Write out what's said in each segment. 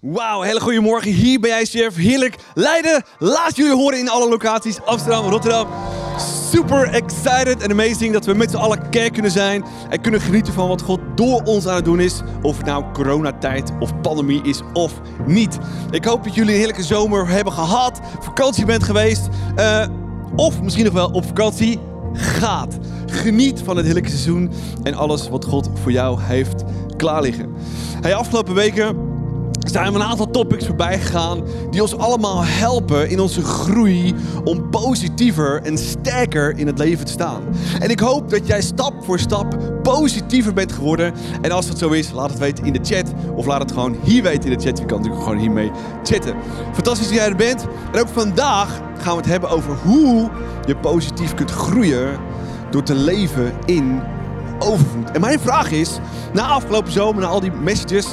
Wauw, hele goede morgen. Hier ben jij, chef. Heerlijk. Leiden, laat jullie horen in alle locaties. Amsterdam, Rotterdam. Super excited en amazing dat we met z'n allen kerk kunnen zijn. En kunnen genieten van wat God door ons aan het doen is. Of het nou coronatijd of pandemie is of niet. Ik hoop dat jullie een heerlijke zomer hebben gehad. Vakantie bent geweest. eh, of misschien nog wel op vakantie gaat. Geniet van het heerlijke seizoen en alles wat God voor jou heeft klaar liggen. Hey, afgelopen weken zijn we een aantal topics voorbij gegaan die ons allemaal helpen in onze groei om positiever en sterker in het leven te staan. En ik hoop dat jij stap voor stap positiever bent geworden. En als dat zo is, laat het weten in de chat of laat het gewoon hier weten in de chat. Je kan natuurlijk gewoon hiermee chatten. Fantastisch dat jij er bent. En ook vandaag gaan we het hebben over hoe je positief kunt groeien door te leven in overvloed. En mijn vraag is, na afgelopen zomer, na al die messages,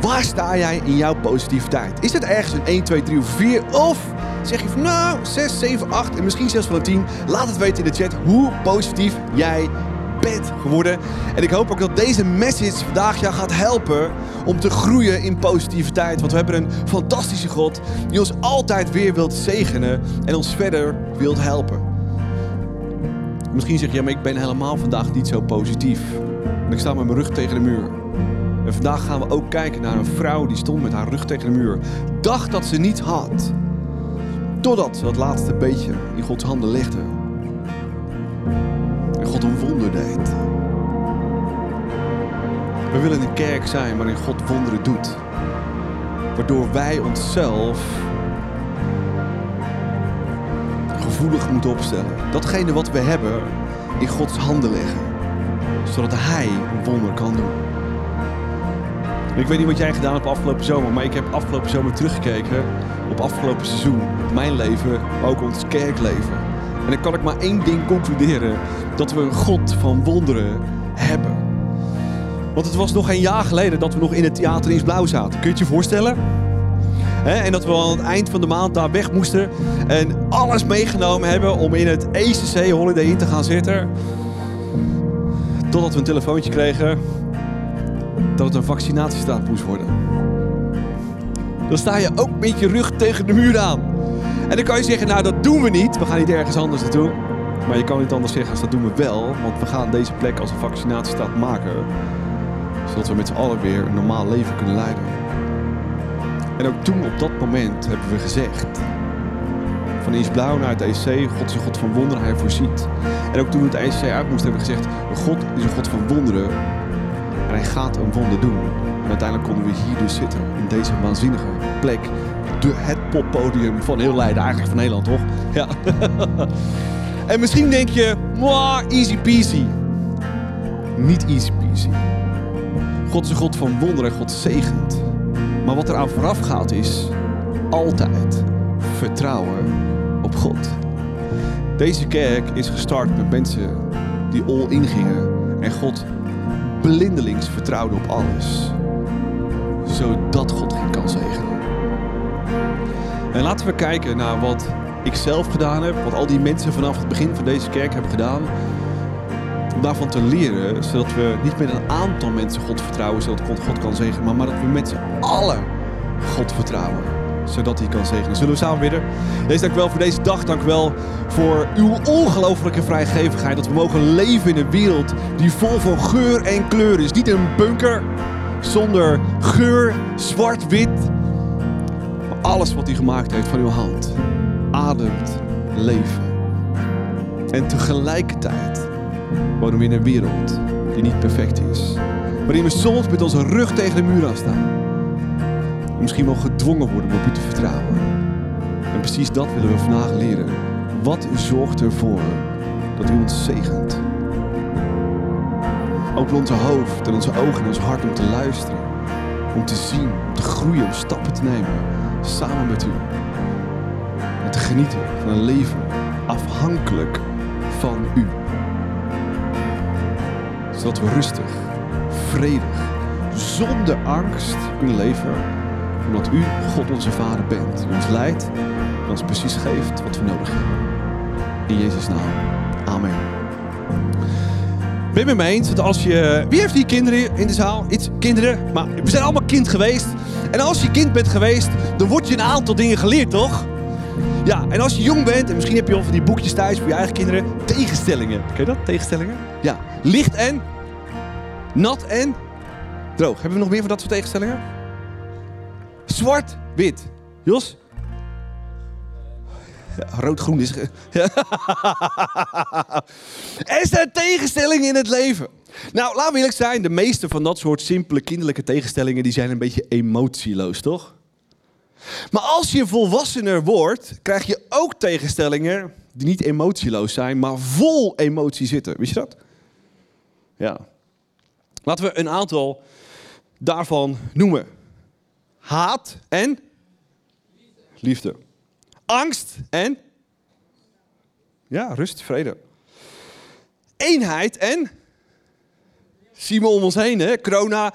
Waar sta jij in jouw positiviteit? Is het ergens een 1, 2, 3 of 4? Of zeg je van nou 6, 7, 8 en misschien zelfs van een 10? Laat het weten in de chat hoe positief jij bent geworden. En ik hoop ook dat deze message vandaag jou gaat helpen om te groeien in positiviteit. Want we hebben een fantastische God die ons altijd weer wilt zegenen en ons verder wilt helpen. Misschien zeg je, ja, maar ik ben helemaal vandaag niet zo positief. En ik sta met mijn rug tegen de muur. En vandaag gaan we ook kijken naar een vrouw die stond met haar rug tegen de muur. Dacht dat ze niets had. Totdat ze dat laatste beetje in Gods handen legde. En God een wonder deed. We willen een kerk zijn waarin God wonderen doet. Waardoor wij onszelf gevoelig moeten opstellen. Datgene wat we hebben in Gods handen leggen. Zodat Hij een wonder kan doen. Ik weet niet wat jij gedaan hebt afgelopen zomer, maar ik heb afgelopen zomer teruggekeken op afgelopen seizoen. Mijn leven, maar ook ons kerkleven. En dan kan ik maar één ding concluderen: dat we een God van wonderen hebben. Want het was nog geen jaar geleden dat we nog in het theater in Blauw zaten. Kun je het je voorstellen? En dat we aan het eind van de maand daar weg moesten en alles meegenomen hebben om in het ECC Holiday Inn te gaan zitten. Totdat we een telefoontje kregen dat het een vaccinatiestaat moest worden. Dan sta je ook met je rug tegen de muur aan. En dan kan je zeggen, nou dat doen we niet. We gaan niet ergens anders naartoe. Maar je kan niet anders zeggen als dat doen we wel. Want we gaan deze plek als een vaccinatiestaat maken. Zodat we met z'n allen weer een normaal leven kunnen leiden. En ook toen op dat moment hebben we gezegd. Van Is Blauw naar het EC, God is een God van wonderen, hij voorziet. En ook toen het EC uit moesten, hebben we gezegd, God is een God van wonderen. En hij gaat een wonder doen. En uiteindelijk konden we hier dus zitten. In deze waanzinnige plek. De, het poppodium van heel Leiden. Eigenlijk van Nederland, toch? Ja. en misschien denk je, "Mwah, easy peasy. Niet easy peasy. God is een God van wonderen en God zegent. Maar wat eraan vooraf gaat is altijd vertrouwen op God. Deze kerk is gestart met mensen die all in gingen en God blindelings vertrouwde op alles. Zodat God ging kan zegenen. En laten we kijken naar wat ik zelf gedaan heb. Wat al die mensen vanaf het begin van deze kerk hebben gedaan. Om daarvan te leren. Zodat we niet met een aantal mensen God vertrouwen. Zodat God God kan zegenen. Maar, maar dat we met z'n allen God vertrouwen. Zodat hij kan zegenen. Zullen we samen bidden? Deze dank wel voor deze dag. Dank wel voor uw ongelofelijke vrijgevigheid. Dat we mogen leven in een wereld die vol van geur en kleur is. Niet een bunker zonder geur, zwart-wit. Alles wat u gemaakt heeft van uw hand ademt leven. En tegelijkertijd wonen we in een wereld die niet perfect is. Waarin we soms met onze rug tegen de muur aan staan. En misschien wel gedwongen worden om op u te vertrouwen. En precies dat willen we vandaag leren. Wat zorgt ervoor dat u ons zegent? Open onze hoofd en onze ogen en ons hart om te luisteren. Om te zien, om te groeien, om stappen te nemen. Samen met u. En te genieten van een leven afhankelijk van u. Zodat we rustig, vredig, zonder angst kunnen leven. Omdat u God onze Vader bent. Die ons leidt en ons precies geeft wat we nodig hebben. In Jezus' naam. Amen. Ben je me eens dat als je... Wie heeft hier kinderen in de zaal? Iets kinderen? Maar we zijn allemaal kind geweest. En als je kind bent geweest, dan word je een aantal dingen geleerd, toch? Ja, en als je jong bent, en misschien heb je al van die boekjes thuis voor je eigen kinderen, tegenstellingen. Ken je dat? Tegenstellingen? Ja. Licht en, nat en, droog. Hebben we nog meer van dat soort tegenstellingen? Zwart, wit. Jos? Rood-groen is. er zijn tegenstellingen in het leven. Nou, laten we eerlijk zijn. De meeste van dat soort simpele kinderlijke tegenstellingen die zijn een beetje emotieloos, toch? Maar als je volwassener wordt, krijg je ook tegenstellingen die niet emotieloos zijn, maar vol emotie zitten. Wist je dat? Ja. Laten we een aantal daarvan noemen. Haat en liefde. Angst en ja, rust, vrede. Eenheid en zien we om ons heen, hè? Corona,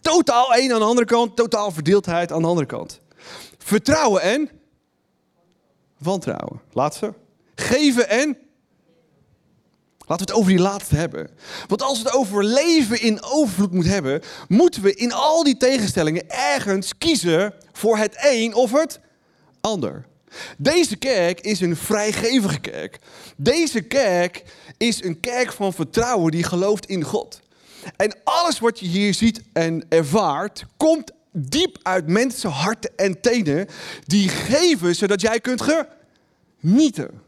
totaal één aan de andere kant, totaal verdeeldheid aan de andere kant. Vertrouwen en wantrouwen. Laatste. Geven en Laten we het over die laatste hebben. Want als we het over leven in overvloed moeten hebben, moeten we in al die tegenstellingen ergens kiezen voor het een of het ander. Deze kerk is een vrijgevige kerk. Deze kerk is een kerk van vertrouwen die gelooft in God. En alles wat je hier ziet en ervaart, komt diep uit mensen harten en tenen die geven zodat jij kunt genieten.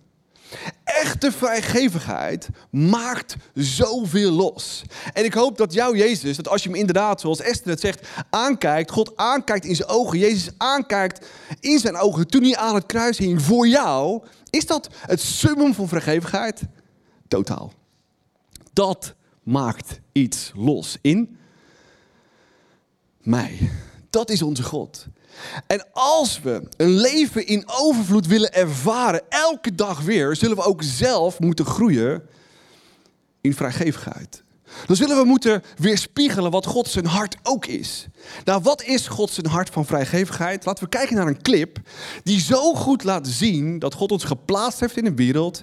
Echte vrijgevigheid maakt zoveel los. En ik hoop dat jouw Jezus, dat als je hem inderdaad, zoals Esther het zegt, aankijkt, God aankijkt in zijn ogen, Jezus aankijkt in zijn ogen toen hij aan het kruis hing voor jou, is dat het summum van vrijgevigheid? Totaal. Dat maakt iets los in mij. Dat is onze God. En als we een leven in overvloed willen ervaren, elke dag weer, zullen we ook zelf moeten groeien in vrijgevigheid. Dan zullen we moeten weerspiegelen wat God zijn hart ook is. Nou, wat is God zijn hart van vrijgevigheid? Laten we kijken naar een clip die zo goed laat zien dat God ons geplaatst heeft in een wereld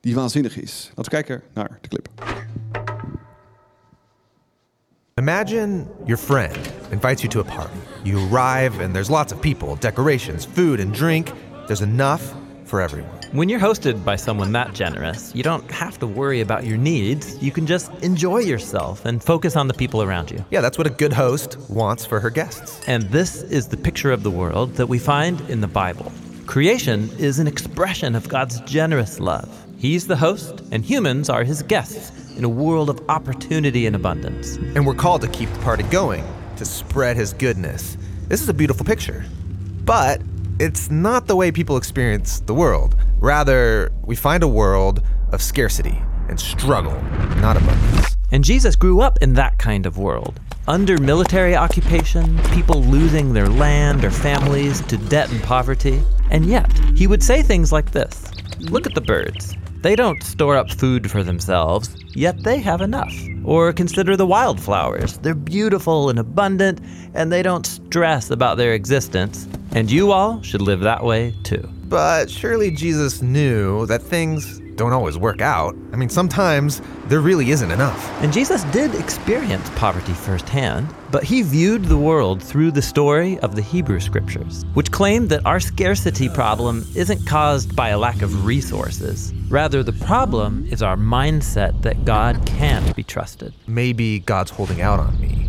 die waanzinnig is. Laten we kijken naar de clip. Imagine your friend invites you to a party. You arrive and there's lots of people, decorations, food, and drink. There's enough for everyone. When you're hosted by someone that generous, you don't have to worry about your needs. You can just enjoy yourself and focus on the people around you. Yeah, that's what a good host wants for her guests. And this is the picture of the world that we find in the Bible. Creation is an expression of God's generous love. He's the host, and humans are his guests in a world of opportunity and abundance. And we're called to keep the party going, to spread his goodness. This is a beautiful picture. But it's not the way people experience the world. Rather, we find a world of scarcity and struggle, not abundance. And Jesus grew up in that kind of world. Under military occupation, people losing their land or families to debt and poverty. And yet, he would say things like this Look at the birds. They don't store up food for themselves, yet they have enough. Or consider the wildflowers. They're beautiful and abundant, and they don't stress about their existence. And you all should live that way too. But surely Jesus knew that things don't always work out. I mean, sometimes there really isn't enough. And Jesus did experience poverty firsthand, but he viewed the world through the story of the Hebrew scriptures, which claimed that our scarcity problem isn't caused by a lack of resources. Rather, the problem is our mindset that God can't be trusted. Maybe God's holding out on me.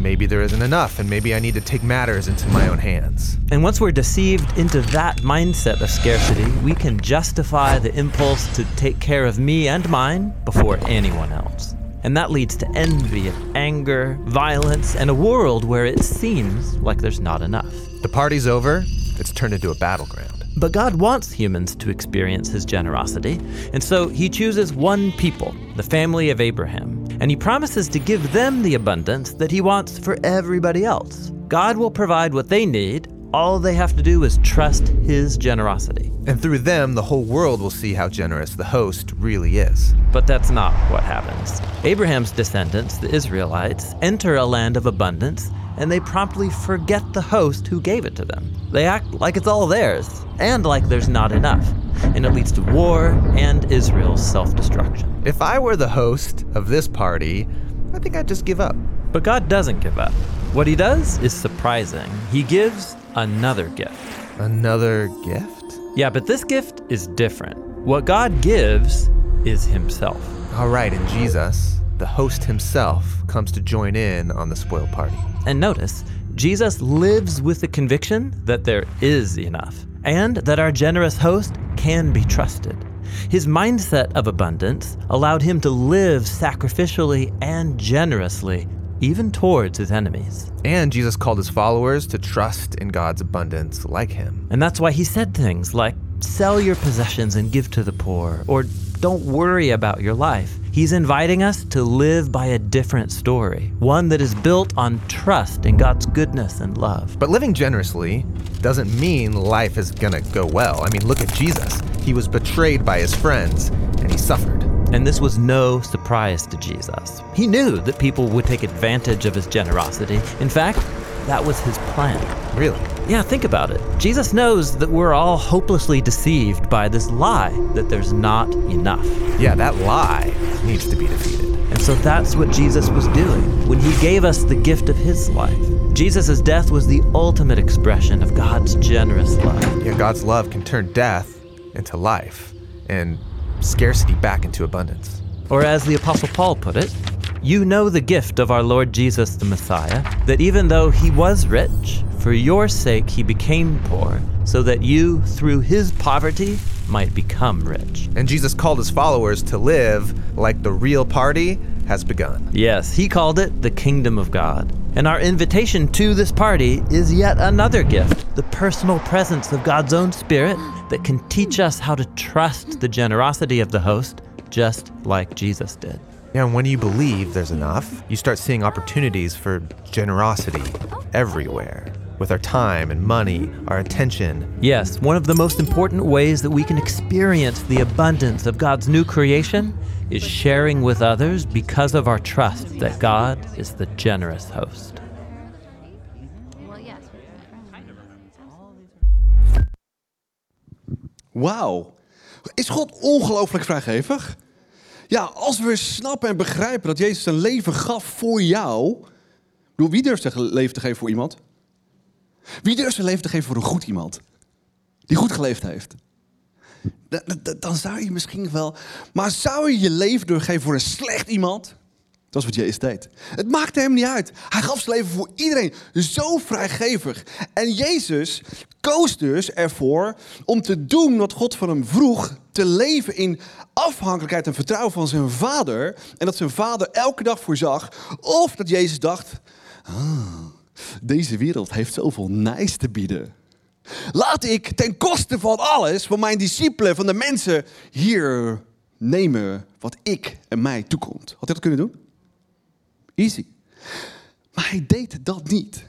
Maybe there isn't enough, and maybe I need to take matters into my own hands. And once we're deceived into that mindset of scarcity, we can justify the impulse to take care of me and mine before anyone else. And that leads to envy and anger, violence, and a world where it seems like there's not enough. The party's over, it's turned into a battleground. But God wants humans to experience his generosity, and so he chooses one people, the family of Abraham, and he promises to give them the abundance that he wants for everybody else. God will provide what they need. All they have to do is trust his generosity. And through them, the whole world will see how generous the host really is. But that's not what happens. Abraham's descendants, the Israelites, enter a land of abundance and they promptly forget the host who gave it to them. They act like it's all theirs and like there's not enough. And it leads to war and Israel's self destruction. If I were the host of this party, I think I'd just give up. But God doesn't give up. What he does is surprising. He gives another gift. Another gift? Yeah, but this gift is different. What God gives is himself. All right, and Jesus, the host himself, comes to join in on the spoil party. And notice, Jesus lives with the conviction that there is enough and that our generous host can be trusted. His mindset of abundance allowed him to live sacrificially and generously, even towards his enemies. And Jesus called his followers to trust in God's abundance like him. And that's why he said things like, sell your possessions and give to the poor, or don't worry about your life. He's inviting us to live by a different story, one that is built on trust in God's goodness and love. But living generously doesn't mean life is gonna go well. I mean, look at Jesus. He was betrayed by his friends, and he suffered. And this was no surprise to Jesus. He knew that people would take advantage of his generosity. In fact, that was his plan. Really? Yeah, think about it. Jesus knows that we're all hopelessly deceived by this lie that there's not enough. Yeah, that lie needs to be defeated. And so that's what Jesus was doing when he gave us the gift of his life. Jesus' death was the ultimate expression of God's generous love. Yeah, God's love can turn death into life and scarcity back into abundance. Or as the Apostle Paul put it, you know the gift of our Lord Jesus the Messiah, that even though he was rich, for your sake he became poor, so that you, through his poverty, might become rich. And Jesus called his followers to live like the real party has begun. Yes, he called it the kingdom of God. And our invitation to this party is yet another gift the personal presence of God's own Spirit that can teach us how to trust the generosity of the host, just like Jesus did. Yeah, and when you believe there's enough, you start seeing opportunities for generosity everywhere. With our time and money, our attention. Yes, one of the most important ways that we can experience the abundance of God's new creation is sharing with others because of our trust that God is the generous host. Wauw. Is God ongelooflijk vrijgevig? Ja, als we snappen en begrijpen dat Jezus zijn leven gaf voor jou. Door wie durft zijn leven te geven voor iemand? Wie durft zijn leven te geven voor een goed iemand? Die goed geleefd heeft. Dan zou je misschien wel. Maar zou je je leven doorgeven voor een slecht iemand? Dat is wat Jezus deed. Het maakte hem niet uit. Hij gaf zijn leven voor iedereen. Zo vrijgevig. En Jezus koos dus ervoor om te doen wat God van hem vroeg. Te leven in afhankelijkheid en vertrouwen van zijn vader. En dat zijn vader elke dag voorzag. Of dat Jezus dacht, ah, deze wereld heeft zoveel nice te bieden. Laat ik ten koste van alles, van mijn discipelen, van de mensen hier nemen wat ik en mij toekomt. Had hij dat kunnen doen? Maar hij deed dat niet.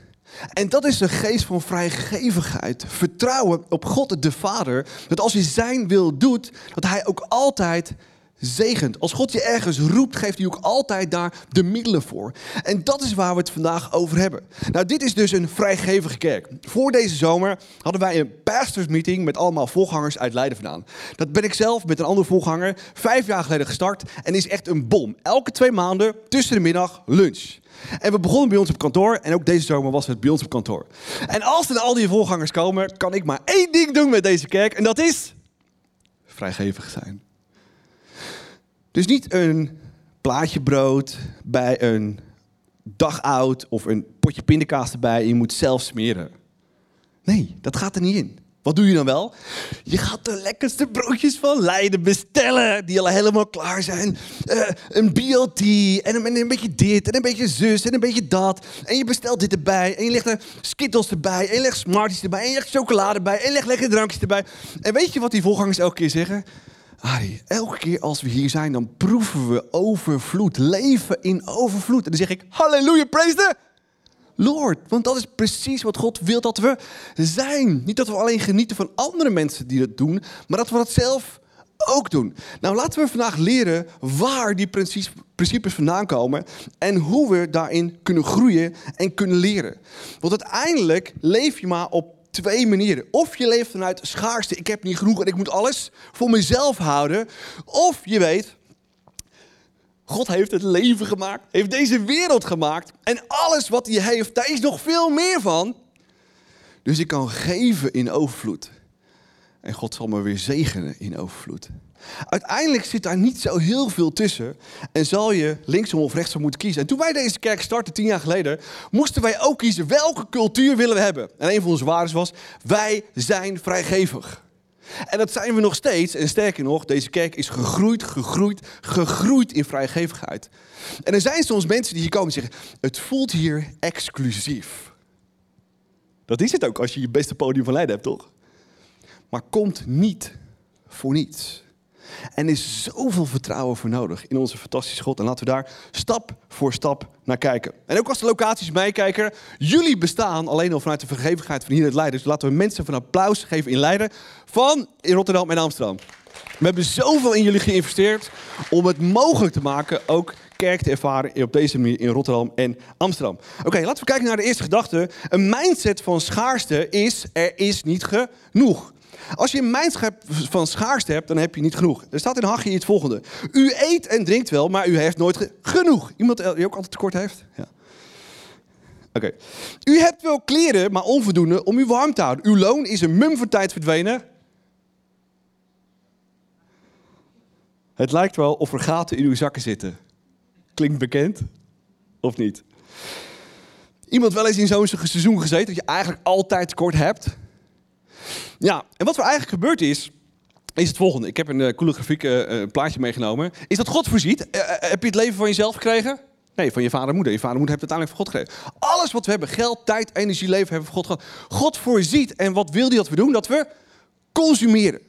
En dat is een geest van vrijgevigheid. Vertrouwen op God de Vader. Dat als je zijn wil doet, dat hij ook altijd zegent. Als God je ergens roept, geeft hij ook altijd daar de middelen voor. En dat is waar we het vandaag over hebben. Nou, dit is dus een vrijgevige kerk. Voor deze zomer hadden wij een pastorsmeeting met allemaal volgangers uit Leiden vandaan. Dat ben ik zelf met een andere volganger vijf jaar geleden gestart en is echt een bom. Elke twee maanden tussen de middag lunch. En we begonnen bij ons op kantoor. En ook deze zomer was het bij ons op kantoor. En als er al die volgangers komen, kan ik maar één ding doen met deze kerk. En dat is vrijgevig zijn. Dus niet een plaatje brood bij een dag oud of een potje pindakaas erbij en je moet zelf smeren. Nee, dat gaat er niet in. Wat doe je dan wel? Je gaat de lekkerste broodjes van Leiden bestellen, die al helemaal klaar zijn. Uh, een BLT en een, en een, beetje dit en een beetje zus en een beetje dat. En je bestelt dit erbij en je legt er skittles erbij en je legt Smarties erbij en je legt chocolade erbij en je legt lekkere drankjes erbij. En weet je wat die volgangers elke keer zeggen? Elke keer als we hier zijn, dan proeven we overvloed. Leven in overvloed. En dan zeg ik, halleluja, praise the Lord. Want dat is precies wat God wil dat we zijn. Niet dat we alleen genieten van andere mensen die dat doen, maar dat we dat zelf ook doen. Nou, laten we vandaag leren waar die principes vandaan komen en hoe we daarin kunnen groeien en kunnen leren. Want uiteindelijk leef je maar op twee manieren. Of je leeft vanuit schaarste, ik heb niet genoeg en ik moet alles voor mezelf houden. Of je weet, God heeft het leven gemaakt, heeft deze wereld gemaakt. En alles wat hij heeft, daar is nog veel meer van. Dus ik kan geven in overvloed. En God zal me weer zegenen in overvloed. Uiteindelijk zit daar niet zo heel veel tussen. En zal je linksom of rechtsom moeten kiezen. En toen wij deze kerk startten tien jaar geleden, moesten wij ook kiezen welke cultuur willen we hebben. En een van onze waarden was, wij zijn vrijgevig. En dat zijn we nog steeds. En sterker nog, deze kerk is gegroeid, gegroeid, gegroeid in vrijgevigheid. En er zijn soms mensen die hier komen en zeggen, het voelt hier exclusief. Dat is het ook als je je beste podium van Leiden hebt, toch? Maar komt niet voor niets. En er is zoveel vertrouwen voor nodig in onze fantastische God. En laten we daar stap voor stap naar kijken. En ook als de locaties meekijken. Jullie bestaan alleen al vanuit de vergevigheid van hier het Leiden. Dus laten we mensen van applaus geven in Leiden. Van in Rotterdam en Amsterdam. We hebben zoveel in jullie geïnvesteerd om het mogelijk te maken ook kerk te ervaren op deze manier in Rotterdam en Amsterdam. Oké, laten we kijken naar de eerste gedachte. Een mindset van schaarste is er is niet genoeg. Als je een mindset van schaarste hebt, dan heb je niet genoeg. Er staat in Haggai het volgende. U eet en drinkt wel, maar u heeft nooit genoeg. Iemand die ook altijd tekort heeft? Ja. Oké. U hebt wel kleren, maar onvoldoende om u warm te houden. Uw loon is een mum voor tijd verdwenen. Het lijkt wel of er gaten in uw zakken zitten. Klinkt bekend? Of niet? Iemand wel eens in zo'n seizoen gezeten dat je eigenlijk altijd tekort hebt? Ja, en wat er eigenlijk gebeurd is, is het volgende. Ik heb een uh, coole grafiek uh, plaatje meegenomen. Is dat God voorziet? Heb je het leven van jezelf gekregen? Nee, van je vader en moeder. Je vader en moeder heeft het uiteindelijk van God gekregen. Alles wat we hebben, geld, tijd, energie, leven, hebben we van God gehad. God voorziet. En wat wil hij dat we doen? Dat we consumeren.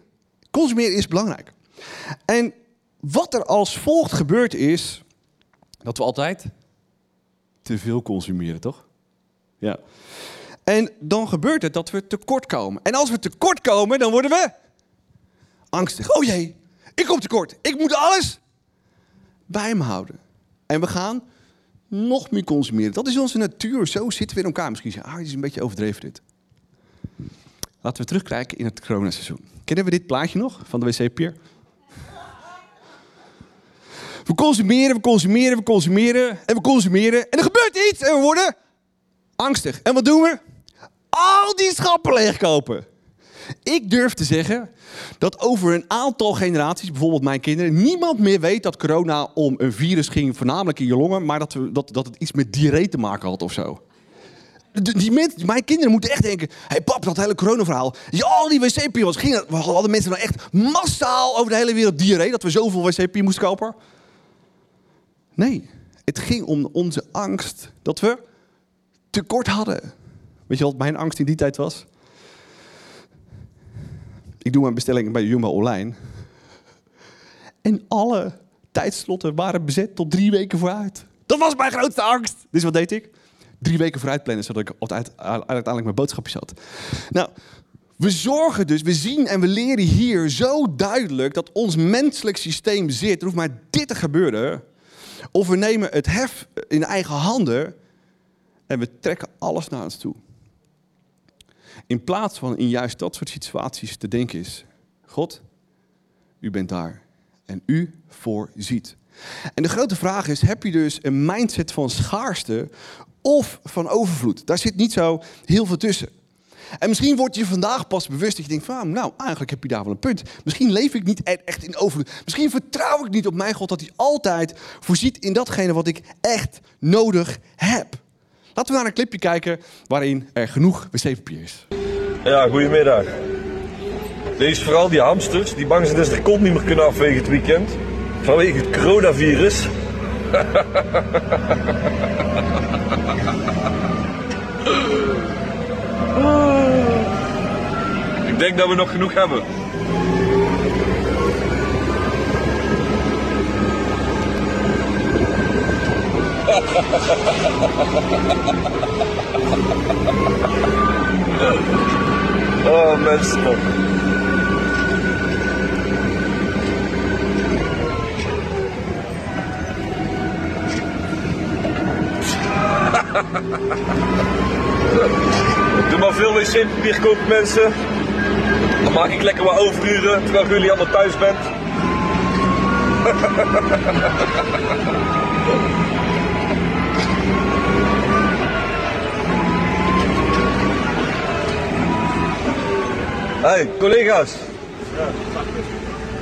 Consumeren is belangrijk. En wat er als volgt gebeurd is, dat we altijd te veel consumeren, toch? Ja. En dan gebeurt het dat we tekort komen. En als we tekort komen, dan worden we angstig. Oh jee, ik kom tekort. Ik moet alles bij me houden. En we gaan nog meer consumeren. Dat is onze natuur. Zo zitten we in elkaar. Misschien zeggen, ah, het is een beetje overdreven dit. Laten we terugkijken in het coronaseizoen. Kennen we dit plaatje nog van de wc-pier? We consumeren, we consumeren, we consumeren en we consumeren. En er gebeurt iets en we worden angstig. En wat doen we? Al die schappen leegkopen. Ik durf te zeggen dat over een aantal generaties, bijvoorbeeld mijn kinderen, niemand meer weet dat corona om een virus ging, voornamelijk in je longen, maar dat, we, dat, dat het iets met diarree te maken had of zo. Die mijn kinderen moeten echt denken: hey pap, dat hele corona-verhaal. Ja, al die wc-piers. Hadden mensen nou echt massaal over de hele wereld diarree dat we zoveel wc-pier moesten kopen? Nee, het ging om onze angst dat we tekort hadden. Weet je wat mijn angst in die tijd was? Ik doe mijn bestelling bij Jumbo online. En alle tijdslotten waren bezet tot drie weken vooruit. Dat was mijn grootste angst. Dus wat deed ik? Drie weken vooruit plannen, zodat ik uiteindelijk mijn boodschapjes had. Nou, we zorgen dus, we zien en we leren hier zo duidelijk dat ons menselijk systeem zit. Er hoeft maar dit te gebeuren. Of we nemen het hef in eigen handen en we trekken alles naar ons toe. In plaats van in juist dat soort situaties te denken is, God, u bent daar en u voorziet. En de grote vraag is, heb je dus een mindset van schaarste of van overvloed? Daar zit niet zo heel veel tussen. En misschien word je vandaag pas bewust dat je denkt van, ah, nou, eigenlijk heb je daar wel een punt. Misschien leef ik niet e- echt in overvloed. Misschien vertrouw ik niet op mijn God dat hij altijd voorziet in datgene wat ik echt nodig heb. Laten we naar een clipje kijken waarin er genoeg wc-papier is. Ja, goedemiddag. Deze vooral die hamsters die bang zijn dat ze de kont niet meer kunnen afwegen het weekend. Vanwege het coronavirus. Ik denk dat we nog genoeg hebben. Oh, mensen. Doe maar veel wc-papier kopen mensen. Dan maak ik lekker wat overuren terwijl jullie allemaal thuis bent. hey, collega's.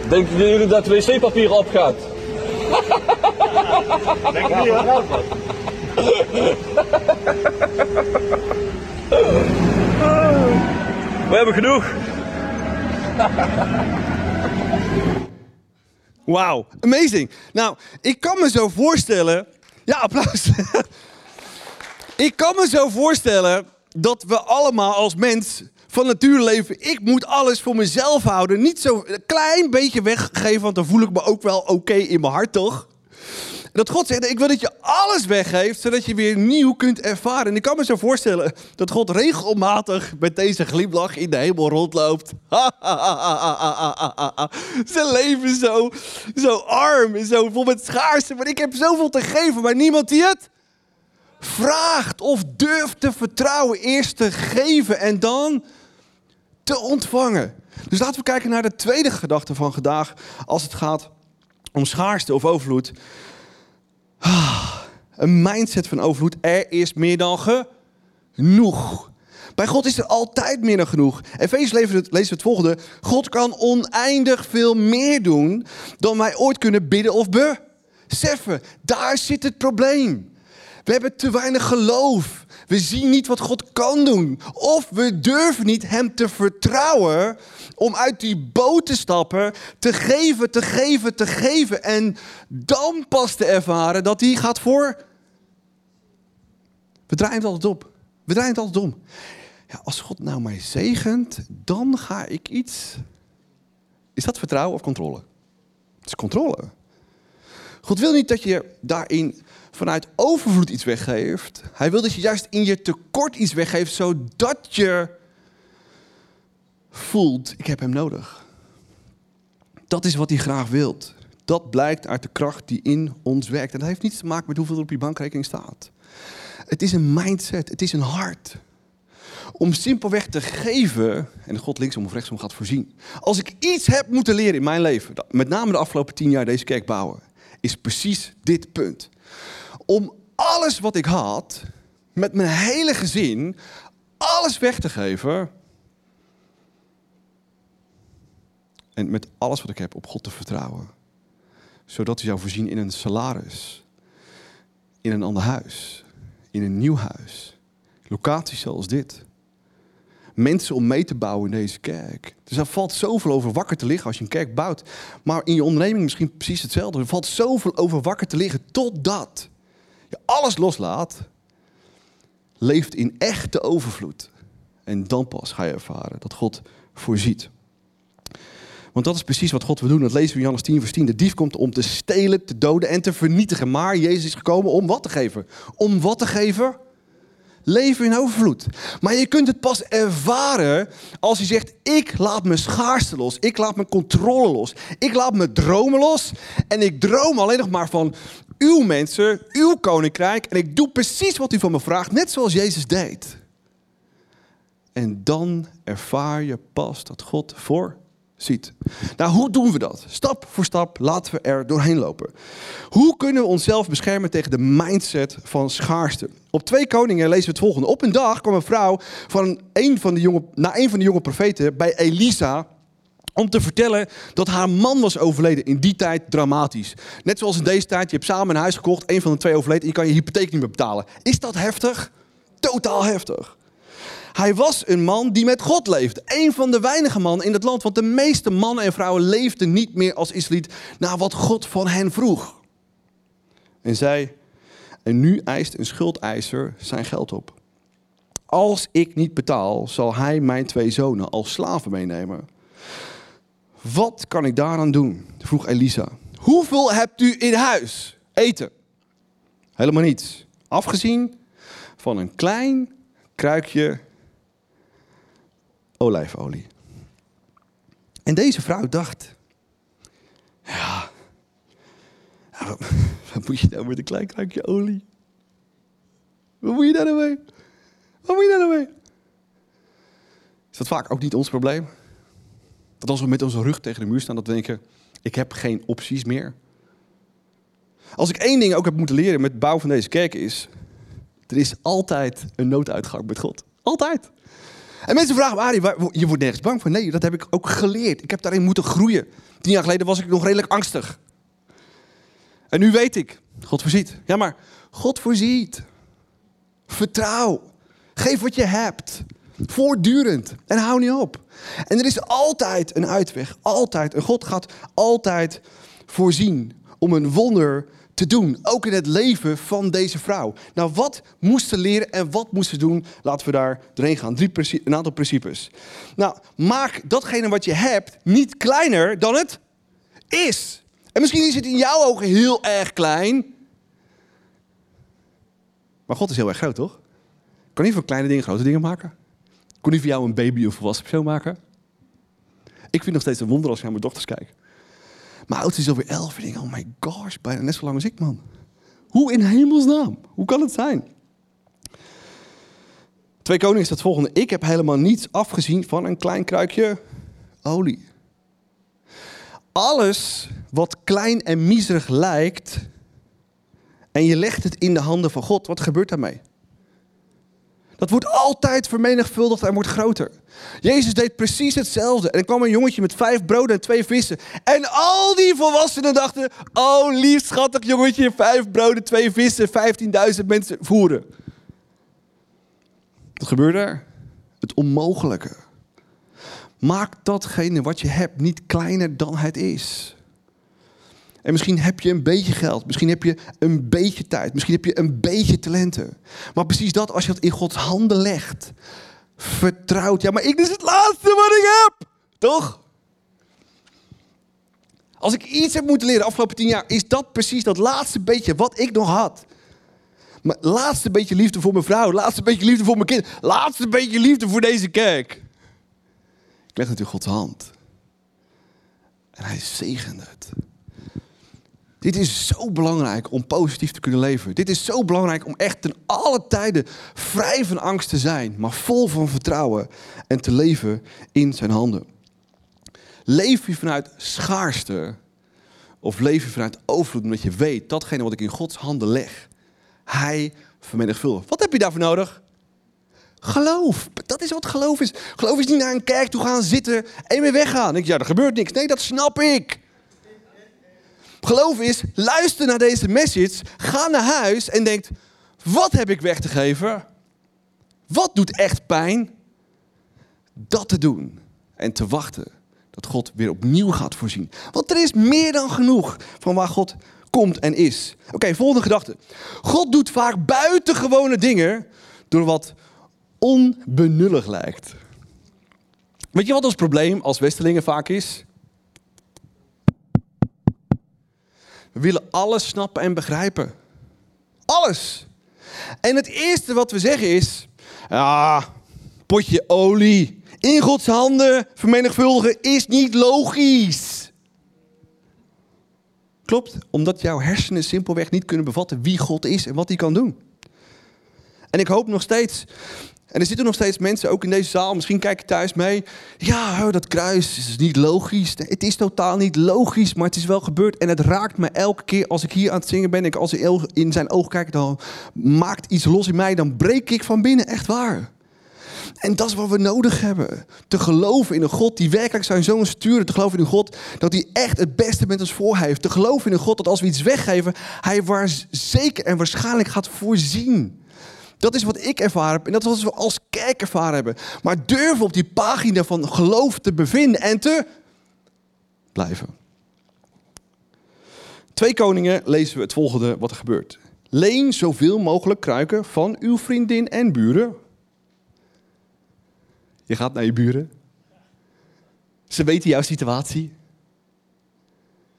Denken jullie dat wc-papier opgaat? We hebben genoeg. Wauw, amazing. Nou, ik kan me zo voorstellen. Ja, applaus. ik kan me zo voorstellen dat we allemaal als mens van natuur leven. Ik moet alles voor mezelf houden. Niet zo een klein beetje weggeven, want dan voel ik me ook wel oké in mijn hart, toch? Dat God zegt, ik wil dat je alles weggeeft, zodat je weer nieuw kunt ervaren. En ik kan me zo voorstellen dat God regelmatig met deze glimlach in de hemel rondloopt. Zijn leven zo, zo arm en zo vol met schaarste. Maar ik heb zoveel te geven, maar niemand die het vraagt of durft te vertrouwen. Eerst te geven en dan te ontvangen. Dus laten we kijken naar de tweede gedachte van vandaag als het gaat om schaarste of overvloed. Ah, Een mindset van overvloed. Er is meer dan genoeg. Bij God is er altijd meer dan genoeg. We het, lezen we het volgende. God kan oneindig veel meer doen dan wij ooit kunnen bidden of beseffen. Daar zit het probleem. We hebben te weinig geloof. We zien niet wat God kan doen. Of we durven niet Hem te vertrouwen om uit die boot te stappen, te geven, te geven, te geven. En dan pas te ervaren dat Hij gaat voor. We draaien het altijd op. We draaien het altijd om. Ja, als God nou mij zegent, dan ga ik iets. Is dat vertrouwen of controle? Het is controle. God wil niet dat je daarin vanuit overvloed iets weggeeft. Hij wil dat je juist in je tekort iets weggeeft, zodat je voelt, ik heb hem nodig. Dat is wat hij graag wilt. Dat blijkt uit de kracht die in ons werkt. En dat heeft niets te maken met hoeveel er op je bankrekening staat. Het is een mindset, het is een hart. Om simpelweg te geven, en God linksom of rechtsom gaat voorzien. Als ik iets heb moeten leren in mijn leven, met name de afgelopen tien jaar deze kerk bouwen, is precies dit punt. Om alles wat ik had, met mijn hele gezin, alles weg te geven. En met alles wat ik heb op God te vertrouwen. Zodat hij zou voorzien in een salaris. In een ander huis. In een nieuw huis. Locaties zoals dit. Mensen om mee te bouwen in deze kerk. Dus er valt zoveel over wakker te liggen als je een kerk bouwt. Maar in je onderneming misschien precies hetzelfde. Er valt zoveel over wakker te liggen totdat je alles loslaat. Leeft in echte overvloed. En dan pas ga je ervaren dat God voorziet. Want dat is precies wat God wil doen. Dat lezen we in Johannes 10, vers 10. De dief komt om te stelen, te doden en te vernietigen. Maar Jezus is gekomen om wat te geven? Om wat te geven? Leven in overvloed. Maar je kunt het pas ervaren als je zegt: Ik laat mijn schaarste los. Ik laat mijn controle los. Ik laat mijn dromen los. En ik droom alleen nog maar van uw mensen, uw koninkrijk. En ik doe precies wat u van me vraagt, net zoals Jezus deed. En dan ervaar je pas dat God voor ziet. Nou, hoe doen we dat? Stap voor stap laten we er doorheen lopen. Hoe kunnen we onszelf beschermen tegen de mindset van schaarste? Op twee koningen lezen we het volgende. Op een dag kwam een vrouw van een van de jonge, naar een van de jonge profeten bij Elisa om te vertellen dat haar man was overleden. In die tijd dramatisch. Net zoals in deze tijd, je hebt samen een huis gekocht, een van de twee overleden en je kan je hypotheek niet meer betalen. Is dat heftig? Totaal heftig. Hij was een man die met God leefde. Een van de weinige mannen in het land. Want de meeste mannen en vrouwen leefden niet meer als Israëliet naar wat God van hen vroeg. En zij, en nu eist een schuldeiser zijn geld op. Als ik niet betaal, zal hij mijn twee zonen als slaven meenemen. Wat kan ik daaraan doen? vroeg Elisa. Hoeveel hebt u in huis? Eten. Helemaal niets. Afgezien van een klein kruikje olijfolie. En deze vrouw dacht: Ja, wat moet je nou met een klein kruikje olie? Wat moet je daar nou mee? Wat moet je daar nou mee? Is dat vaak ook niet ons probleem? Dat als we met onze rug tegen de muur staan, dat we denken: Ik heb geen opties meer. Als ik één ding ook heb moeten leren met het bouwen van deze kerk is... er is altijd een nooduitgang met God. Altijd. En mensen vragen me, Arie, je wordt nergens bang voor. Nee, dat heb ik ook geleerd. Ik heb daarin moeten groeien. Tien jaar geleden was ik nog redelijk angstig. En nu weet ik, God voorziet. Ja, maar God voorziet. Vertrouw. Geef wat je hebt. Voortdurend. En hou niet op. En er is altijd een uitweg. Altijd. En God gaat altijd voorzien om een wonder te doen. Ook in het leven van deze vrouw. Nou, wat moest ze leren en wat moest ze doen? Laten we daar doorheen gaan. Drie een aantal principes. Nou, maak datgene wat je hebt niet kleiner dan het is. En misschien is het in jouw ogen heel erg klein. Maar God is heel erg groot, toch? Kan niet van kleine dingen grote dingen maken? Kon niet voor jou een baby of volwassen persoon maken? Ik vind nog steeds een wonder als ik naar mijn dochters kijk. Mijn oudste is alweer elf en ik denk, oh my gosh, bijna net zo lang als ik, man. Hoe in hemelsnaam? Hoe kan het zijn? Twee Koningen is het volgende. Ik heb helemaal niets afgezien van een klein kruikje olie. Alles wat klein en miserig lijkt en je legt het in de handen van God, wat gebeurt daarmee? Dat wordt altijd vermenigvuldigd en wordt groter. Jezus deed precies hetzelfde. En er kwam een jongetje met vijf broden en twee vissen. En al die volwassenen dachten: Oh, lief, schattig jongetje, vijf broden, twee vissen, 15.000 mensen voeren. Wat gebeurde er? Het onmogelijke. Maak datgene wat je hebt niet kleiner dan het is. En misschien heb je een beetje geld, misschien heb je een beetje tijd, misschien heb je een beetje talenten. Maar precies dat, als je het in Gods handen legt, vertrouwt. Ja, maar ik is het laatste wat ik heb, toch? Als ik iets heb moeten leren de afgelopen tien jaar, is dat precies dat laatste beetje wat ik nog had. Maar laatste beetje liefde voor mijn vrouw, laatste beetje liefde voor mijn kind, laatste beetje liefde voor deze kerk. Ik leg het in Gods hand. En hij zegende het. Dit is zo belangrijk om positief te kunnen leven. Dit is zo belangrijk om echt ten alle tijden vrij van angst te zijn, maar vol van vertrouwen en te leven in zijn handen. Leef je vanuit schaarste of leef je vanuit overvloed omdat je weet datgene wat ik in Gods handen leg, hij vermenigvuldigt. Wat heb je daarvoor nodig? Geloof. Dat is wat geloof is. Geloof is niet naar een kerk toe gaan zitten en weer weggaan. Ik, ja, er gebeurt niks. Nee, dat snap ik. Geloof is, luister naar deze message, ga naar huis en denkt, wat heb ik weg te geven? Wat doet echt pijn? Dat te doen en te wachten dat God weer opnieuw gaat voorzien. Want er is meer dan genoeg van waar God komt en is. Oké, volgende gedachte. God doet vaak buitengewone dingen door wat onbenullig lijkt. Weet je wat ons probleem als Westelingen vaak is? We willen alles snappen en begrijpen. Alles. En het eerste wat we zeggen is: ja, potje olie in Gods handen vermenigvuldigen is niet logisch. Klopt, omdat jouw hersenen simpelweg niet kunnen bevatten wie God is en wat hij kan doen. En ik hoop nog steeds, en er zitten nog steeds mensen, ook in deze zaal, misschien kijk je thuis mee. Ja, dat kruis is niet logisch. Het is totaal niet logisch, maar het is wel gebeurd. En het raakt me elke keer als ik hier aan het zingen ben. En ik als ik in zijn oog kijk, dan maakt iets los in mij. Dan breek ik van binnen, echt waar. En dat is wat we nodig hebben. Te geloven in een God die werkelijk zijn zoon stuurde. Te geloven in een God dat hij echt het beste met ons voor heeft. Te geloven in een God dat als we iets weggeven, hij waar zeker en waarschijnlijk gaat voorzien. Dat is wat ik ervaren heb en dat is wat we als kerk ervaren hebben. Maar durven op die pagina van geloof te bevinden en te blijven. Twee koningen lezen we het volgende wat er gebeurt. Leen zoveel mogelijk kruiken van uw vriendin en buren. Je gaat naar je buren. Ze weten jouw situatie.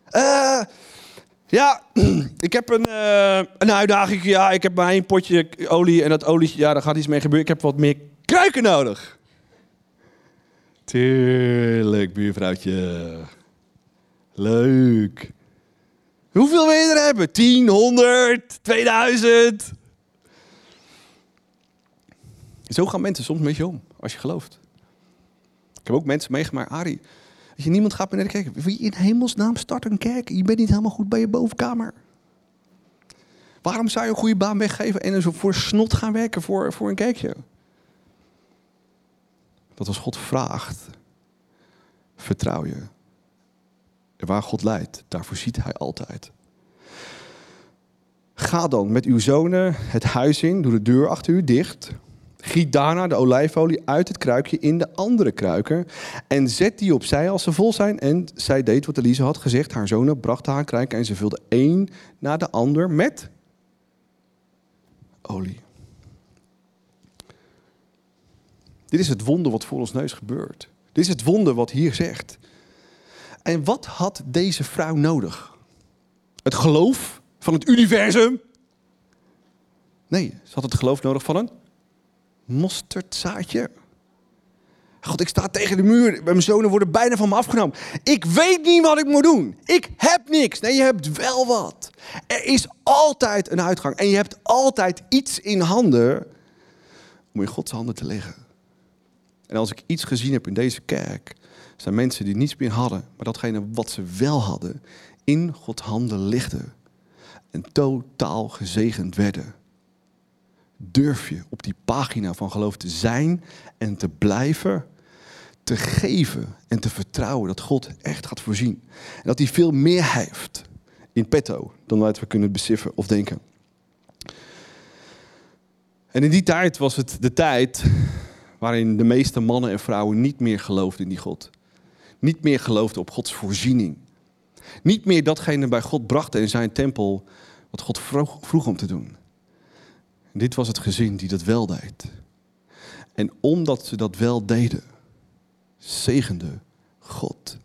Eh, ja, ik heb een, eh, een uitdaging. Ja, ik heb maar één potje olie en dat olietje, ja, daar gaat iets mee gebeuren. Ik heb wat meer kruiken nodig. Tuurlijk, buurvrouwtje. Leuk. Hoeveel wil je er hebben? 10, 100, 2000? Zo gaan mensen soms met je om, als je gelooft. Ik heb ook mensen meegemaakt, Arie. Je niemand gaat meer naar de kerk, wil je in hemelsnaam starten een kerk? Je bent niet helemaal goed bij je bovenkamer. Waarom zou je een goede baan weggeven en zo voor snot gaan werken voor, voor een kijkje? Dat als God vraagt, vertrouw je. Waar God leidt, daar voorziet hij altijd. Ga dan met uw zonen het huis in, doe de deur achter u dicht. Giet daarna de olijfolie uit het kruikje in de andere kruiken. En zet die opzij als ze vol zijn. En zij deed wat Elise had gezegd. Haar zonen brachten haar kruiken en ze vulde één na de ander met olie. Dit is het wonder wat voor ons neus gebeurt. Dit is het wonder wat hier zegt. En wat had deze vrouw nodig? Het geloof van het universum? Nee, ze had het geloof nodig van een mosterdzaadje. God, ik sta tegen de muur. Mijn zonen worden bijna van me afgenomen. Ik weet niet wat ik moet doen. Ik heb niks. Nee, je hebt wel wat. Er is altijd een uitgang. En je hebt altijd iets in handen om in Gods handen te leggen. En als ik iets gezien heb in deze kerk, zijn mensen die niets meer hadden, maar datgene wat ze wel hadden, in Gods handen ligden. En totaal gezegend werden. Durf je op die pagina van geloof te zijn en te blijven, te geven en te vertrouwen dat God echt gaat voorzien. En dat hij veel meer heeft in petto dan wat we kunnen beseffen of denken. En in die tijd was het de tijd waarin de meeste mannen en vrouwen niet meer geloofden in die God. Niet meer geloofden op Gods voorziening. Niet meer datgene bij God brachten in zijn tempel wat God vroeg, vroeg om te doen. Dit was het gezin die dat wel deed. En omdat ze dat wel deden, zegende God.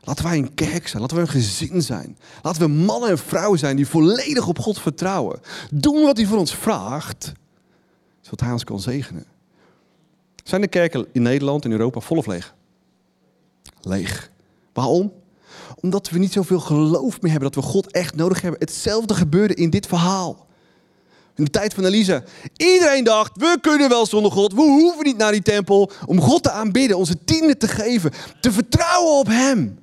Laten wij een kerk zijn, laten we een gezin zijn. Laten we mannen en vrouwen zijn die volledig op God vertrouwen. Doen wat hij van ons vraagt, zodat hij ons kan zegenen. Zijn de kerken in Nederland en Europa vol of leeg? Leeg. Waarom? Omdat we niet zoveel geloof meer hebben dat we God echt nodig hebben. Hetzelfde gebeurde in dit verhaal. In de tijd van Elisa. Iedereen dacht, we kunnen wel zonder God. We hoeven niet naar die tempel om God te aanbidden, onze tienden te geven, te vertrouwen op Hem.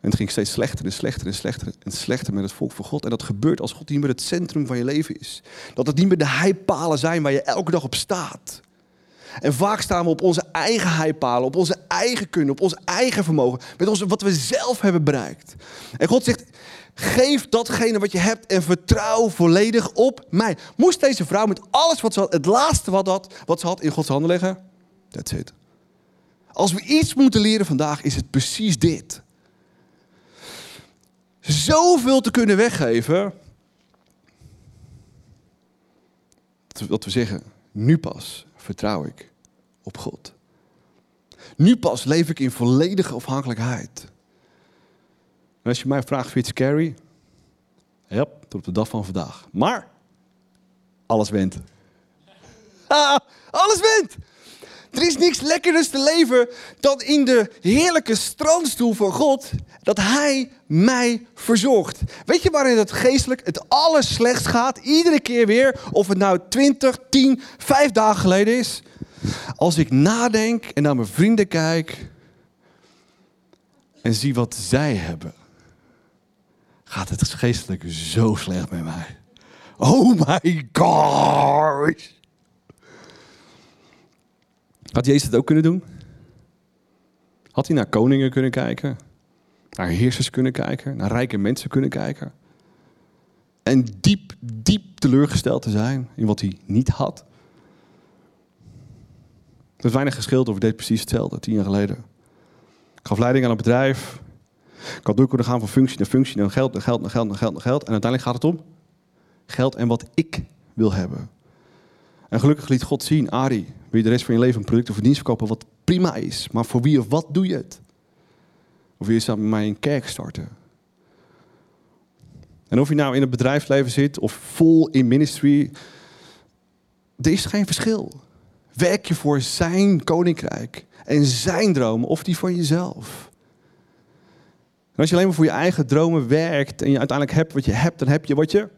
En het ging steeds slechter en slechter en slechter en slechter met het volk van God. En dat gebeurt als God niet meer het centrum van je leven is. Dat het niet meer de heipalen zijn waar je elke dag op staat. En vaak staan we op onze eigen heipalen, op onze eigen kunnen, op ons eigen vermogen. Met ons, wat we zelf hebben bereikt. En God zegt, geef datgene wat je hebt en vertrouw volledig op mij. Moest deze vrouw met alles wat ze had, het laatste wat, had, wat ze had in Gods handen leggen? That's it. Als we iets moeten leren vandaag, is het precies dit zoveel te kunnen weggeven. Dat we zeggen, nu pas vertrouw ik op God. Nu pas leef ik in volledige afhankelijkheid. En als je mij vraagt, vind je scary? Ja, tot op de dag van vandaag. Maar, alles went. Ah, alles went! Er is niks lekkerders te leven dan in de heerlijke strandstoel van God. Dat Hij mij verzorgt. Weet je waarin het geestelijk het allerslechtst gaat? Iedere keer weer. Of het nou 20, 10, 5 dagen geleden is. Als ik nadenk en naar mijn vrienden kijk. En zie wat zij hebben. Gaat het geestelijk zo slecht met mij. Oh my god. Had Jezus het ook kunnen doen? Had hij naar koningen kunnen kijken? Naar heersers kunnen kijken? Naar rijke mensen kunnen kijken? En diep, diep teleurgesteld te zijn in wat hij niet had? Er is weinig geschild over deed precies hetzelfde, tien jaar geleden. Ik gaf leiding aan een bedrijf. Had door kunnen gaan van functie naar functie, naar geld, naar geld, naar geld, naar geld, naar geld. En uiteindelijk gaat het om geld en wat ik wil hebben. En gelukkig liet God zien, Ari, wil je de rest van je leven een product of een dienst verkopen wat prima is. Maar voor wie of wat doe je het? Of wil je samen met mij een kerk starten? En of je nou in het bedrijfsleven zit of vol in ministry, er is geen verschil. Werk je voor zijn koninkrijk en zijn dromen of die van jezelf? En als je alleen maar voor je eigen dromen werkt en je uiteindelijk hebt wat je hebt, dan heb je wat je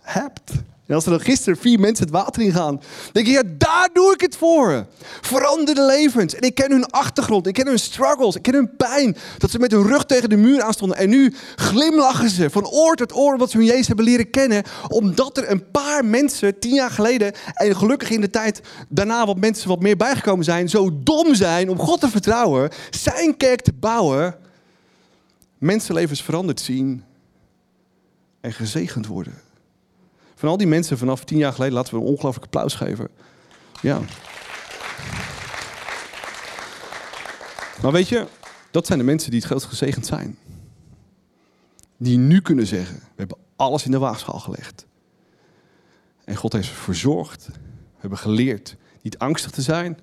hebt. En als er dan gisteren vier mensen het water ingaan, denk je, ja, daar doe ik het voor. Verander de levens. En ik ken hun achtergrond, ik ken hun struggles, ik ken hun pijn. Dat ze met hun rug tegen de muur aanstonden. En nu glimlachen ze van oor tot oor wat ze hun Jezus hebben leren kennen. Omdat er een paar mensen tien jaar geleden, en gelukkig in de tijd daarna wat mensen wat meer bijgekomen zijn, zo dom zijn om God te vertrouwen, zijn kerk te bouwen, mensenlevens veranderd zien en gezegend worden. Van al die mensen vanaf tien jaar geleden laten we een ongelooflijk applaus geven. Ja. Maar weet je, dat zijn de mensen die het grootst gezegend zijn. Die nu kunnen zeggen, we hebben alles in de waagschaal gelegd. En God heeft verzorgd. We hebben geleerd niet angstig te zijn.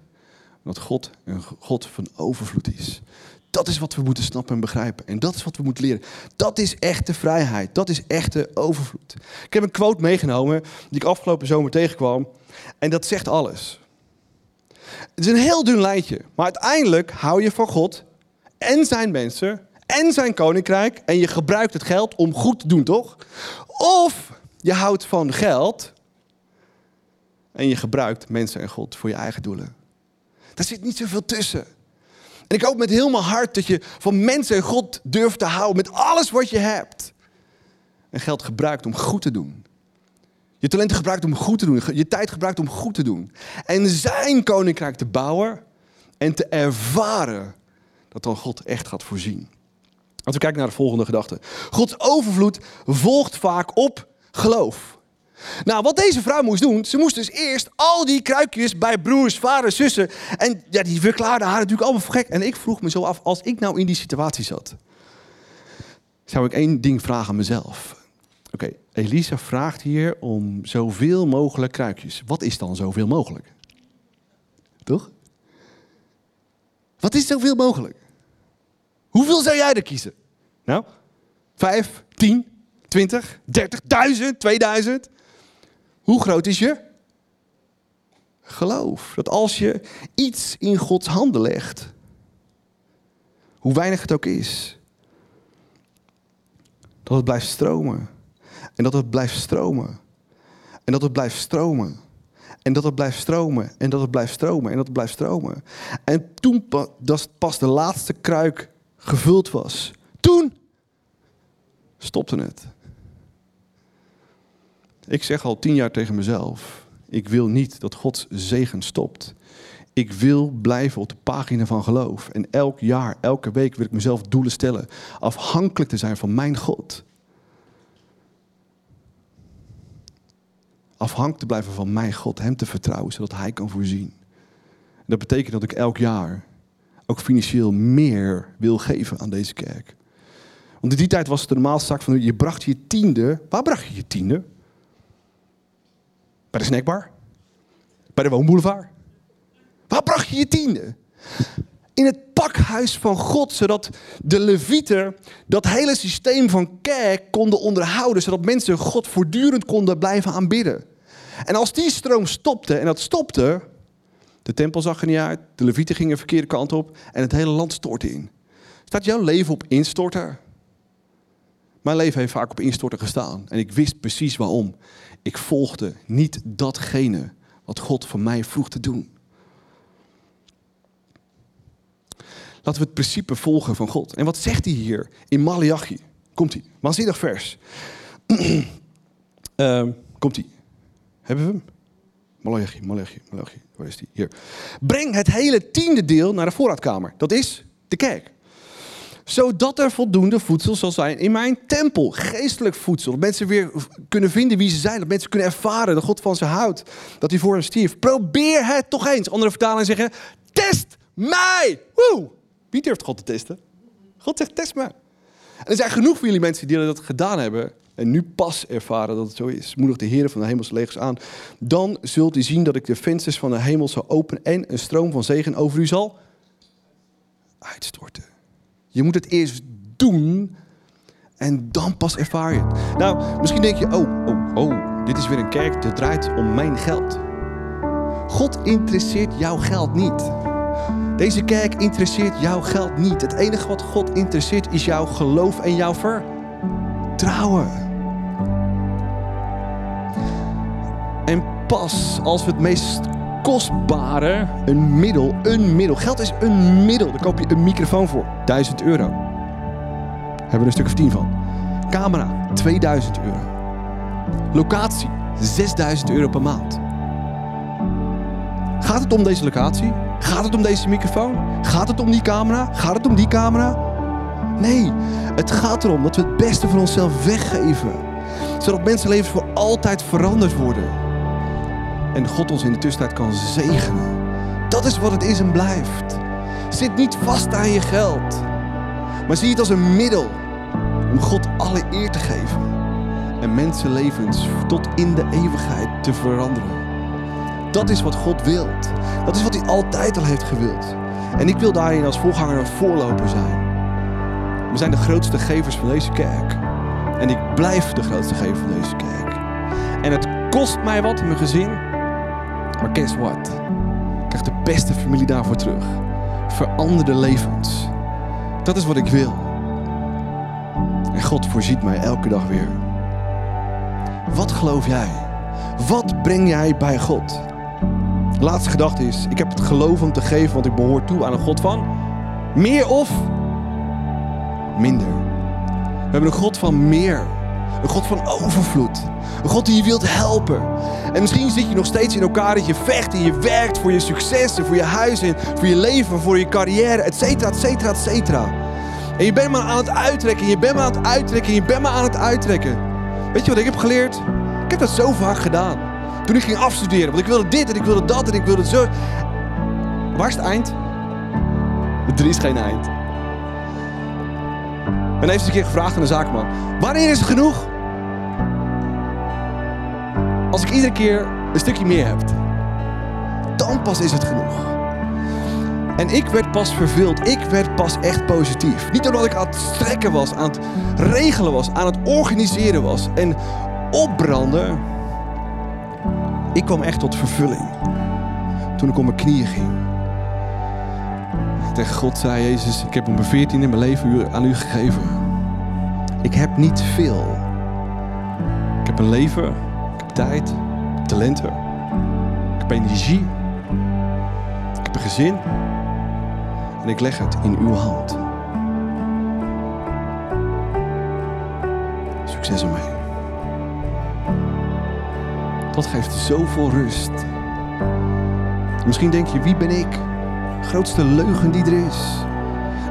Dat God een God van overvloed is. Dat is wat we moeten snappen en begrijpen. En dat is wat we moeten leren. Dat is echte vrijheid. Dat is echte overvloed. Ik heb een quote meegenomen die ik afgelopen zomer tegenkwam. En dat zegt alles. Het is een heel dun lijntje. Maar uiteindelijk hou je van God en zijn mensen en zijn koninkrijk. En je gebruikt het geld om goed te doen, toch? Of je houdt van geld en je gebruikt mensen en God voor je eigen doelen. Daar zit niet zoveel tussen. En ik hoop met heel mijn hart dat je van mensen en God durft te houden met alles wat je hebt. En geld gebruikt om goed te doen. Je talenten gebruikt om goed te doen. Je tijd gebruikt om goed te doen. En zijn koninkrijk te bouwen en te ervaren dat dan God echt gaat voorzien. Als we kijken naar de volgende gedachte. Gods overvloed volgt vaak op geloof. Nou, wat deze vrouw moest doen, ze moest dus eerst al die kruikjes bij broers, vaders, zussen. En ja, die verklaarden haar natuurlijk allemaal voor gek. En ik vroeg me zo af, als ik nou in die situatie zat, zou ik één ding vragen aan mezelf. Oké, Elisa vraagt hier om zoveel mogelijk kruikjes. Wat is dan zoveel mogelijk? Toch? Wat is zoveel mogelijk? Hoeveel zou jij er kiezen? Nou, vijf, tien, twintig, dertig, duizend, tweeduizend? Hoe groot is je geloof? Dat als je iets in Gods handen legt, hoe weinig het ook is, dat het blijft stromen. En dat het blijft stromen. En dat het blijft stromen. En dat het blijft stromen. En dat het blijft stromen. En dat het blijft stromen. En toen dat pas de laatste kruik gevuld was, toen stopte het. Ik zeg al tien jaar tegen mezelf: ik wil niet dat Gods zegen stopt. Ik wil blijven op de pagina van geloof. En elk jaar, elke week wil ik mezelf doelen stellen. Afhankelijk te zijn van mijn God. Afhankelijk te blijven van mijn God. Hem te vertrouwen, zodat Hij kan voorzien. Dat betekent dat ik elk jaar ook financieel meer wil geven aan deze kerk. Want in die tijd was het de normaalste zaak van je bracht je tiende. Waar bracht je je tiende? Bij de snackbar? Bij de woonboulevard? Waar bracht je je tiende? In het pakhuis van God, zodat de levieten dat hele systeem van kerk konden onderhouden, zodat mensen God voortdurend konden blijven aanbidden. En als die stroom stopte, en dat stopte, de tempel zag er niet uit, de levieten gingen de verkeerde kant op en het hele land stortte in. Staat jouw leven op instorten? Mijn leven heeft vaak op instorten gestaan en ik wist precies waarom. Ik volgde niet datgene wat God van mij vroeg te doen. Laten we het principe volgen van God. En wat zegt hij hier in Malachi? Komt hij? Waanzinnig vers. uh, komt hij? Hebben we hem? Malachi, Malachi, Malachi. Waar is die? Hier. Breng het hele tiende deel naar de voorraadkamer. Dat is de kerk zodat er voldoende voedsel zal zijn in mijn tempel. Geestelijk voedsel. Dat mensen weer kunnen vinden wie ze zijn. Dat mensen kunnen ervaren dat God van ze houdt. Dat hij voor hen stierf. Probeer het toch eens. Andere vertalingen zeggen, test mij. Wie durft God te testen? God zegt, test me. En er zijn genoeg van jullie mensen die dat gedaan hebben. En nu pas ervaren dat het zo is. Moedig de Heer van de hemelse legers aan. Dan zult u zien dat ik de vensters van de hemel zal openen. En een stroom van zegen over u zal uitstorten. Je moet het eerst doen en dan pas ervaar je het. Nou, misschien denk je, oh, oh, oh, dit is weer een kerk dat draait om mijn geld. God interesseert jouw geld niet. Deze kerk interesseert jouw geld niet. Het enige wat God interesseert is jouw geloof en jouw vertrouwen. pas als we het meest kostbare, een middel, een middel. Geld is een middel. Daar koop je een microfoon voor. 1000 euro. Hebben we een stuk of 10 van. Camera, 2000 euro. Locatie, 6000 euro per maand. Gaat het om deze locatie? Gaat het om deze microfoon? Gaat het om die camera? Gaat het om die camera? Nee, het gaat erom dat we het beste van onszelf weggeven. Zodat mensenlevens voor altijd veranderd worden. En God ons in de tussentijd kan zegenen. Dat is wat het is en blijft. Zit niet vast aan je geld. Maar zie het als een middel om God alle eer te geven. En mensenlevens tot in de eeuwigheid te veranderen. Dat is wat God wilt. Dat is wat hij altijd al heeft gewild. En ik wil daarin als voorganger een voorloper zijn. We zijn de grootste gevers van deze kerk. En ik blijf de grootste gever van deze kerk. En het kost mij wat in mijn gezin. Maar guess what? Ik krijg de beste familie daarvoor terug. Veranderde levens. Dat is wat ik wil. En God voorziet mij elke dag weer. Wat geloof jij? Wat breng jij bij God? De laatste gedachte is: ik heb het geloof om te geven, want ik behoor toe aan een God van meer of minder. We hebben een God van meer. Een God van overvloed. God die je wilt helpen. En misschien zit je nog steeds in elkaar dat je vecht en je werkt voor je succes en voor je huis en voor je leven, voor je carrière, et cetera, et cetera, et cetera. En je bent maar aan het uittrekken, je bent maar aan het uittrekken, je bent maar aan het uittrekken. Weet je wat ik heb geleerd? Ik heb dat zo vaak gedaan. Toen ik ging afstuderen, want ik wilde dit en ik wilde dat en ik wilde zo. Waar is het eind? Er is geen eind. En heeft eens een keer gevraagd aan de zaakman: Wanneer is het genoeg? Als ik iedere keer een stukje meer heb, dan pas is het genoeg. En ik werd pas vervuld. Ik werd pas echt positief. Niet omdat ik aan het strekken was, aan het regelen was, aan het organiseren was en opbranden. Ik kwam echt tot vervulling. Toen ik op mijn knieën ging. Tegen God zei Jezus, ik heb op mijn veertiende mijn leven aan u gegeven. Ik heb niet veel. Ik heb een leven, tijd, talenten, ik heb energie, ik heb een gezin. En ik leg het in uw hand. Succes ermee. Dat geeft zoveel rust. Misschien denk je, wie ben ik? Grootste leugen die er is.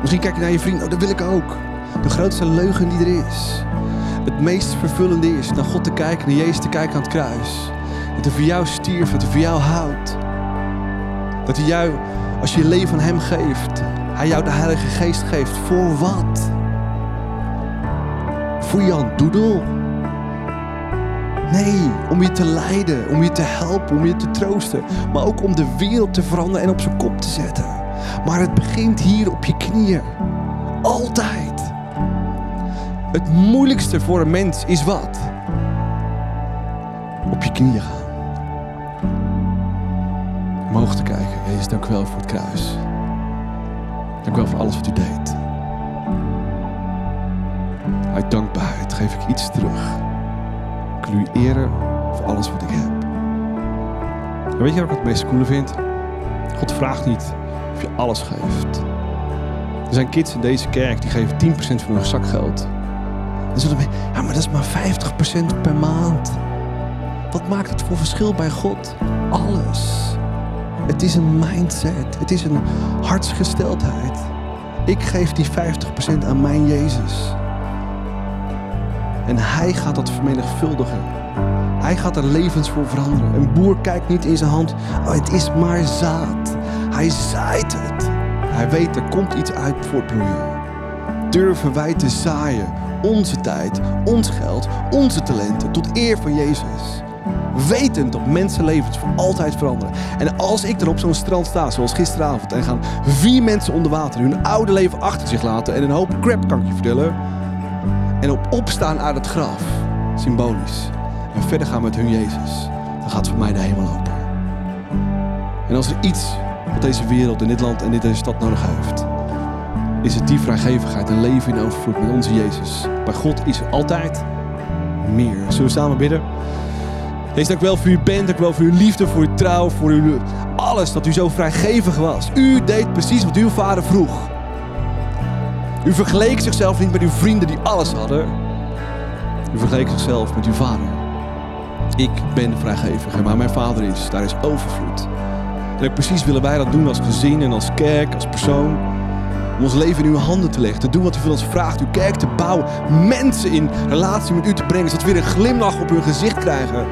Misschien kijk je naar je vriend, oh dat wil ik ook. De grootste leugen die er is. Het meest vervullende is naar God te kijken, naar Jezus te kijken aan het kruis. Dat hij voor jou stierf, dat hij voor jou houdt. Dat hij jou, als je je leven aan hem geeft, hij jou de Heilige Geest geeft. Voor wat? Voor Jan Doedel? Nee, om je te leiden, om je te helpen, om je te troosten. Maar ook om de wereld te veranderen en op zijn kop te zetten. Maar het begint hier op je knieën. Altijd. Het moeilijkste voor een mens is wat? Op je knieën gaan. Omhoog te kijken. Jezus, dank u wel voor het kruis. Dank u wel voor alles wat u deed. Uit dankbaarheid geef ik iets terug. Ik wil u eren voor alles wat ik heb. En weet je wat ik het meest coole vind? God vraagt niet of je alles geeft. Er zijn kids in deze kerk die geven 10% van hun zakgeld. Dan zullen we, ja, maar dat is maar 50% per maand. Wat maakt het voor verschil bij God? Alles. Het is een mindset. Het is een hartsgesteldheid. Ik geef die 50% aan mijn Jezus. En hij gaat dat vermenigvuldigen. Hij gaat er levens voor veranderen. Een boer kijkt niet in zijn hand. Oh, het is maar zaad. Hij zaait het. Hij weet er komt iets uit voortbloeien. Durven wij te zaaien. Onze tijd, ons geld, onze talenten. Tot eer van Jezus. Wetend dat mensenlevens voor altijd veranderen. En als ik er op zo'n strand sta, zoals gisteravond, en gaan vier mensen onder water hun oude leven achter zich laten en een hoop crap vertellen. En op opstaan uit het graf, symbolisch. En verder gaan met hun Jezus. Dan gaat voor mij de hemel open. En als er iets wat deze wereld en dit land en deze stad nodig heeft, is het die vrijgevigheid en leven in overvloed met onze Jezus. Bij God is er altijd meer. Zullen we samen bidden? Heer, dank wel voor uw bent, dank wel voor uw liefde, voor uw trouw, voor uw alles dat u zo vrijgevig was. U deed precies wat uw vader vroeg. U vergeleek zichzelf niet met uw vrienden die alles hadden. U vergeleek zichzelf met uw vader. Ik ben vrijgevig en waar mijn vader is, daar is overvloed. En precies willen wij dat doen als gezin en als kerk, als persoon. Om ons leven in uw handen te leggen. Te doen wat u van ons vraagt. Uw kerk te bouwen. Mensen in relatie met u te brengen. Zodat we weer een glimlach op hun gezicht krijgen.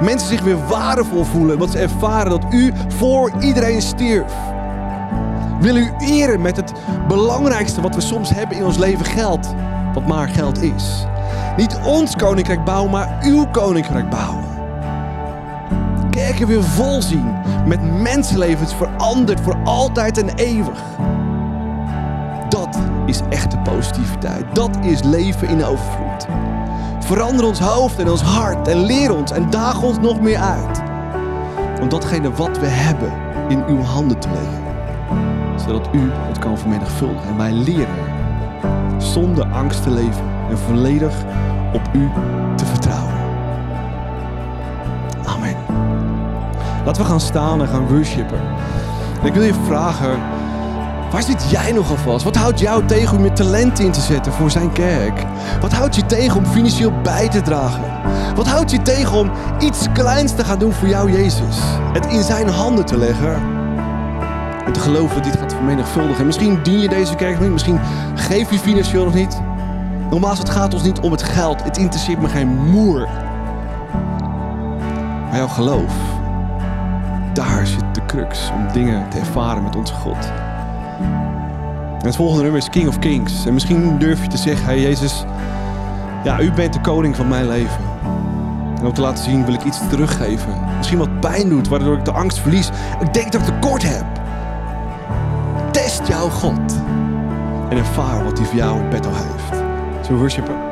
Mensen zich weer waardevol voelen. Want ze ervaren dat u voor iedereen stierf. Wil u eren met het belangrijkste wat we soms hebben in ons leven geld. Wat maar geld is. Niet ons koninkrijk bouwen, maar uw koninkrijk bouwen. Kerken weer vol zien. Met mensenlevens veranderd voor altijd en eeuwig. Is echte positiviteit. Dat is leven in overvloed. Verander ons hoofd en ons hart en leer ons en daag ons nog meer uit. Om datgene wat we hebben in uw handen te leggen. Zodat u het kan vermenigvuldigen en wij leren zonder angst te leven en volledig op u te vertrouwen. Amen. Laten we gaan staan en gaan worshipen. En ik wil je vragen, waar zit jij nogal vast? Wat houdt jou tegen om je talent in te zetten voor zijn kerk? Wat houdt je tegen om financieel bij te dragen? Wat houdt je tegen om iets kleins te gaan doen voor jou, Jezus? Het in zijn handen te leggen. En te geloven dat dit gaat vermenigvuldigen. En misschien dien je deze kerk nog niet. Misschien geef je financieel nog niet. Nogmaals, het gaat ons niet om het geld. Het interesseert me geen moer. Maar jouw geloof, daar zit de crux om dingen te ervaren met onze God. En het volgende nummer is King of Kings. En misschien durf je te zeggen, hey Jezus, ja, u bent de koning van mijn leven. En om te laten zien wil ik iets teruggeven. Misschien wat pijn doet, waardoor ik de angst verlies. Ik denk dat ik tekort heb. Test jouw God. En ervaar wat hij voor jou in petto heeft. Zullen we worshipen?